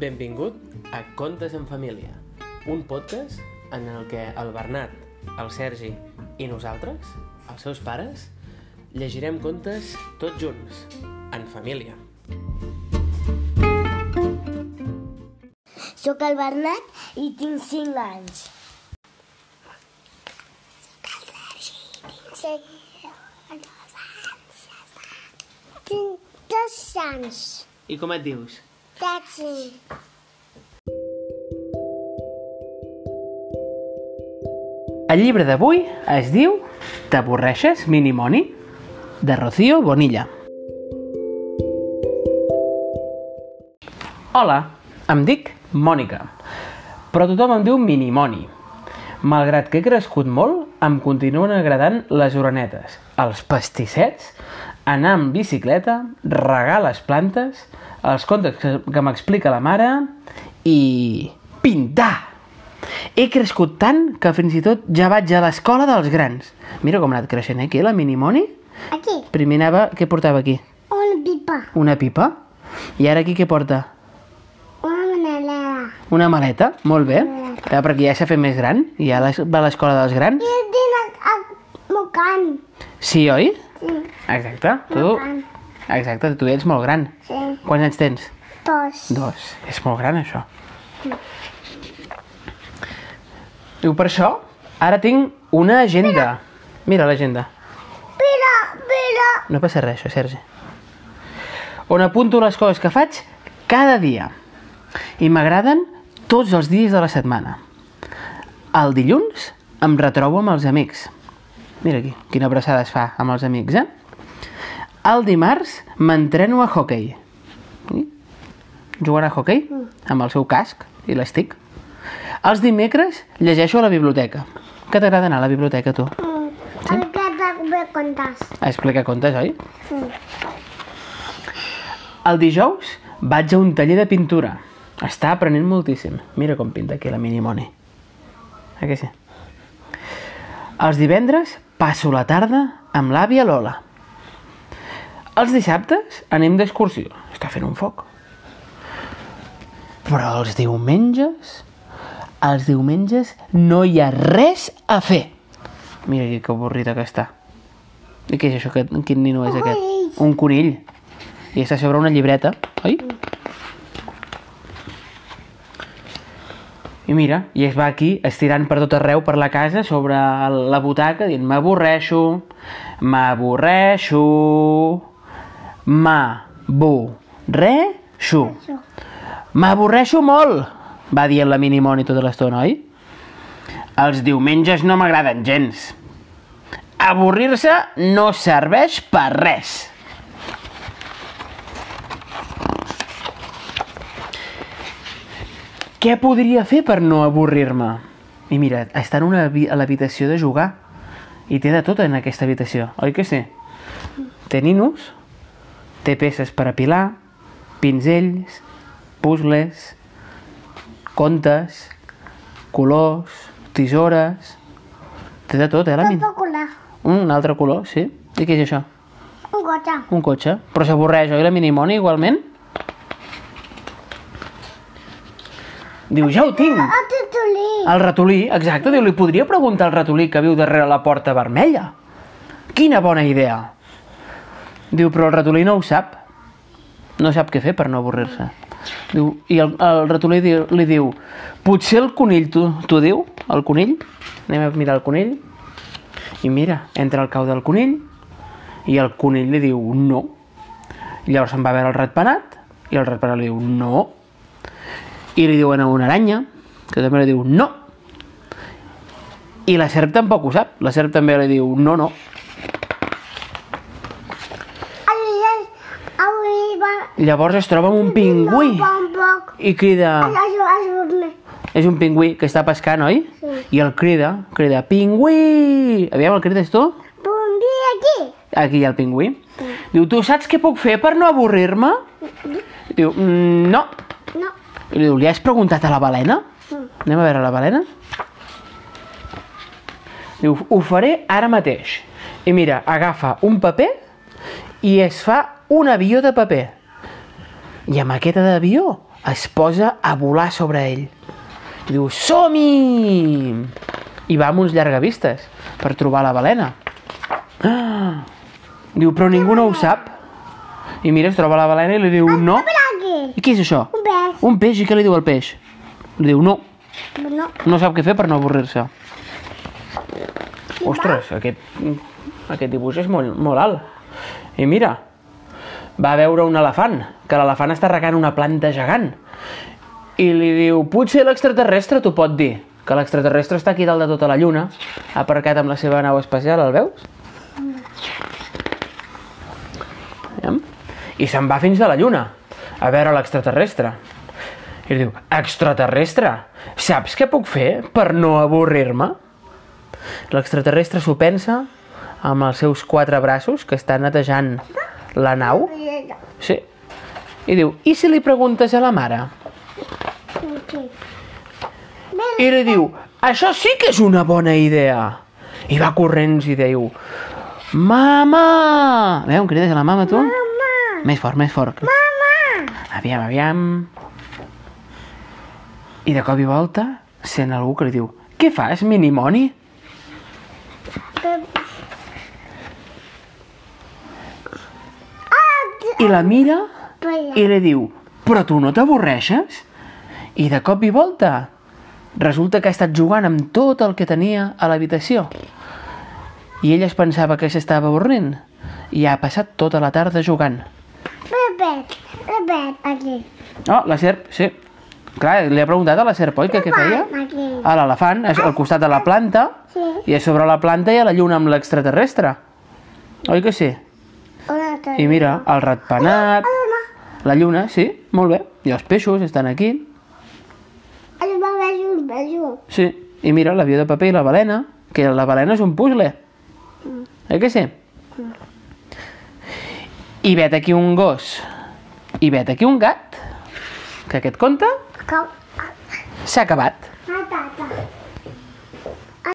Benvingut a Contes en Família, un podcast en el que el Bernat, el Sergi i nosaltres, els seus pares, llegirem contes tots junts, en família. Soc el Bernat i tinc 5 anys. Soc Tinc dos anys. I com et dius? Taxi. El llibre d'avui es diu T'avorreixes, Minimoni? de Rocío Bonilla. Hola, em dic Mònica, però tothom em diu Minimoni. Malgrat que he crescut molt, em continuen agradant les orenetes, els pastissets, anar amb bicicleta, regar les plantes, els contes que, que m'explica la mare i... pintar! He crescut tant que fins i tot ja vaig a l'escola dels grans. Mira com ha anat creixent eh, aquí, la Minimoni. Aquí. Primer anava... Què portava aquí? Una pipa. Una pipa? I ara aquí què porta? Una manelera. Una maleta? Molt bé. Ja, perquè ja s'ha fet més gran. I ja va a l'escola dels grans. I tinc a, a mocant. Sí, oi? Sí. Exacte. Tu... Exacte, tu ets molt gran. Sí. Quants anys tens? Dos. Dos. És molt gran, això. Diu, per això, ara tinc una agenda. Mira l'agenda. Però, però... No passa res, això, Sergi. On apunto les coses que faig cada dia. I m'agraden tots els dies de la setmana. El dilluns em retrobo amb els amics. Mira aquí, quina abraçada es fa amb els amics, eh? El dimarts m'entreno a hockey. Sí? Jugant a hockey amb el seu casc i l'estic. Els dimecres llegeixo a la biblioteca. Què t'agrada anar a la biblioteca, tu? Mm. Sí? També contes. A explicar contes, oi? Sí. El dijous vaig a un taller de pintura. Està aprenent moltíssim. Mira com pinta aquí la Minimoni. Que sí? Els divendres passo la tarda amb l'àvia Lola. Els dissabtes anem d'excursió. Està fent un foc. Però els diumenges... Els diumenges no hi ha res a fer. Mira que avorrida que està. I què és això? Que, quin nino és aquest? Un conill. I està sobre una llibreta, oi? I mira, i es va aquí estirant per tot arreu per la casa sobre la butaca dient m'avorreixo, m'avorreixo, m'avorreixo. M'avorreixo molt, va dir la Minimoni tota l'estona, oi? Els diumenges no m'agraden gens. Avorrir-se no serveix per res. Què podria fer per no avorrir-me? I mira, està en una a l'habitació de jugar. I té de tot en aquesta habitació, oi que sí? Té ninos, té peces per apilar, pinzells, puzzles, contes, colors, tisores... Té de tot, eh, la Min? Espectacular. Un altre color, sí. I què és això? Un cotxe. Un cotxe. Però s'avorreix, oi, la Minimoni, igualment? Diu, ja ho tinc. El titulí. El ratolí, exacte, diu, li podria preguntar al ratolí que viu darrere la porta vermella. Quina bona idea. Diu, però el ratolí no ho sap. No sap què fer per no avorrir-se. Diu, I el, el ratolí diu, li diu, potser el conill, tu diu, el conill? Anem a mirar el conill. I mira, entra al cau del conill i el conill li diu no. I llavors se'n va a veure el ratpenat i el ratpenat li diu no. I li diuen a una aranya, que també li diu no. I la serp tampoc ho sap. La serp també li diu no, no. Llavors es troba amb un pingüí i crida... És un pingüí que està pescant, oi? Sí. I el crida, crida, pingüí! Aviam, el crides tu? Dia aquí. Aquí hi ha el pingüí. Diu, tu saps què puc fer per no avorrir-me? Diu, "Mm, no. I li diu, li has preguntat a la balena? Anem a veure la balena. Diu, ho faré ara mateix. I mira, agafa un paper i es fa un avió de paper. I amb aquest d'avió es posa a volar sobre ell. I diu, som-hi! I va amb uns llargavistes per trobar la balena. Ah! Diu, però ningú no ho sap. I mira, es troba la balena i li diu, no. I què és això? Un peix. Un peix, i què li diu al peix? Li diu, no, No. no sap què fer per no avorrir-se. Ostres, aquest, aquest dibuix és molt, molt alt. I mira, va veure un elefant, que l'elefant està regant una planta gegant. I li diu, potser l'extraterrestre t'ho pot dir, que l'extraterrestre està aquí dalt de tota la lluna, aparcat amb la seva nau espacial, el veus? Veiem? I se'n va fins a la lluna, a veure l'extraterrestre. I li diu, extraterrestre, saps què puc fer per no avorrir-me? L'extraterrestre s'ho pensa amb els seus quatre braços que estan netejant la nau. Sí. I diu, i si li preguntes a la mare? I li diu, això sí que és una bona idea. I va corrents i diu, mama! Veu, crides a la mama, tu? Mama. Més fort, més fort. Mama. Aviam, aviam... I de cop i volta sent algú que li diu, què fas, minimoni? I la mira i li diu, però tu no t'avorreixes? I de cop i volta resulta que ha estat jugant amb tot el que tenia a l'habitació. I ella es pensava que s'estava avorrint i ha passat tota la tarda jugant. Repet. Repet. Aquí. Oh, la serp, sí. Clar, li ha preguntat a la serp, oi, que què feia? Aquí. A l'elefant, al costat de la planta, Sí. i a sobre la planta hi ha la lluna amb l'extraterrestre. Oi que sí? I mira, el ratpenat, la lluna, sí, molt bé. I els peixos estan aquí, Els besos, besos. sí. I mira, l'avió de paper i la balena, que la balena és un puzzle. Eh que sí? I vet aquí un gos, i vet aquí un gat, que aquest conte s'ha acabat.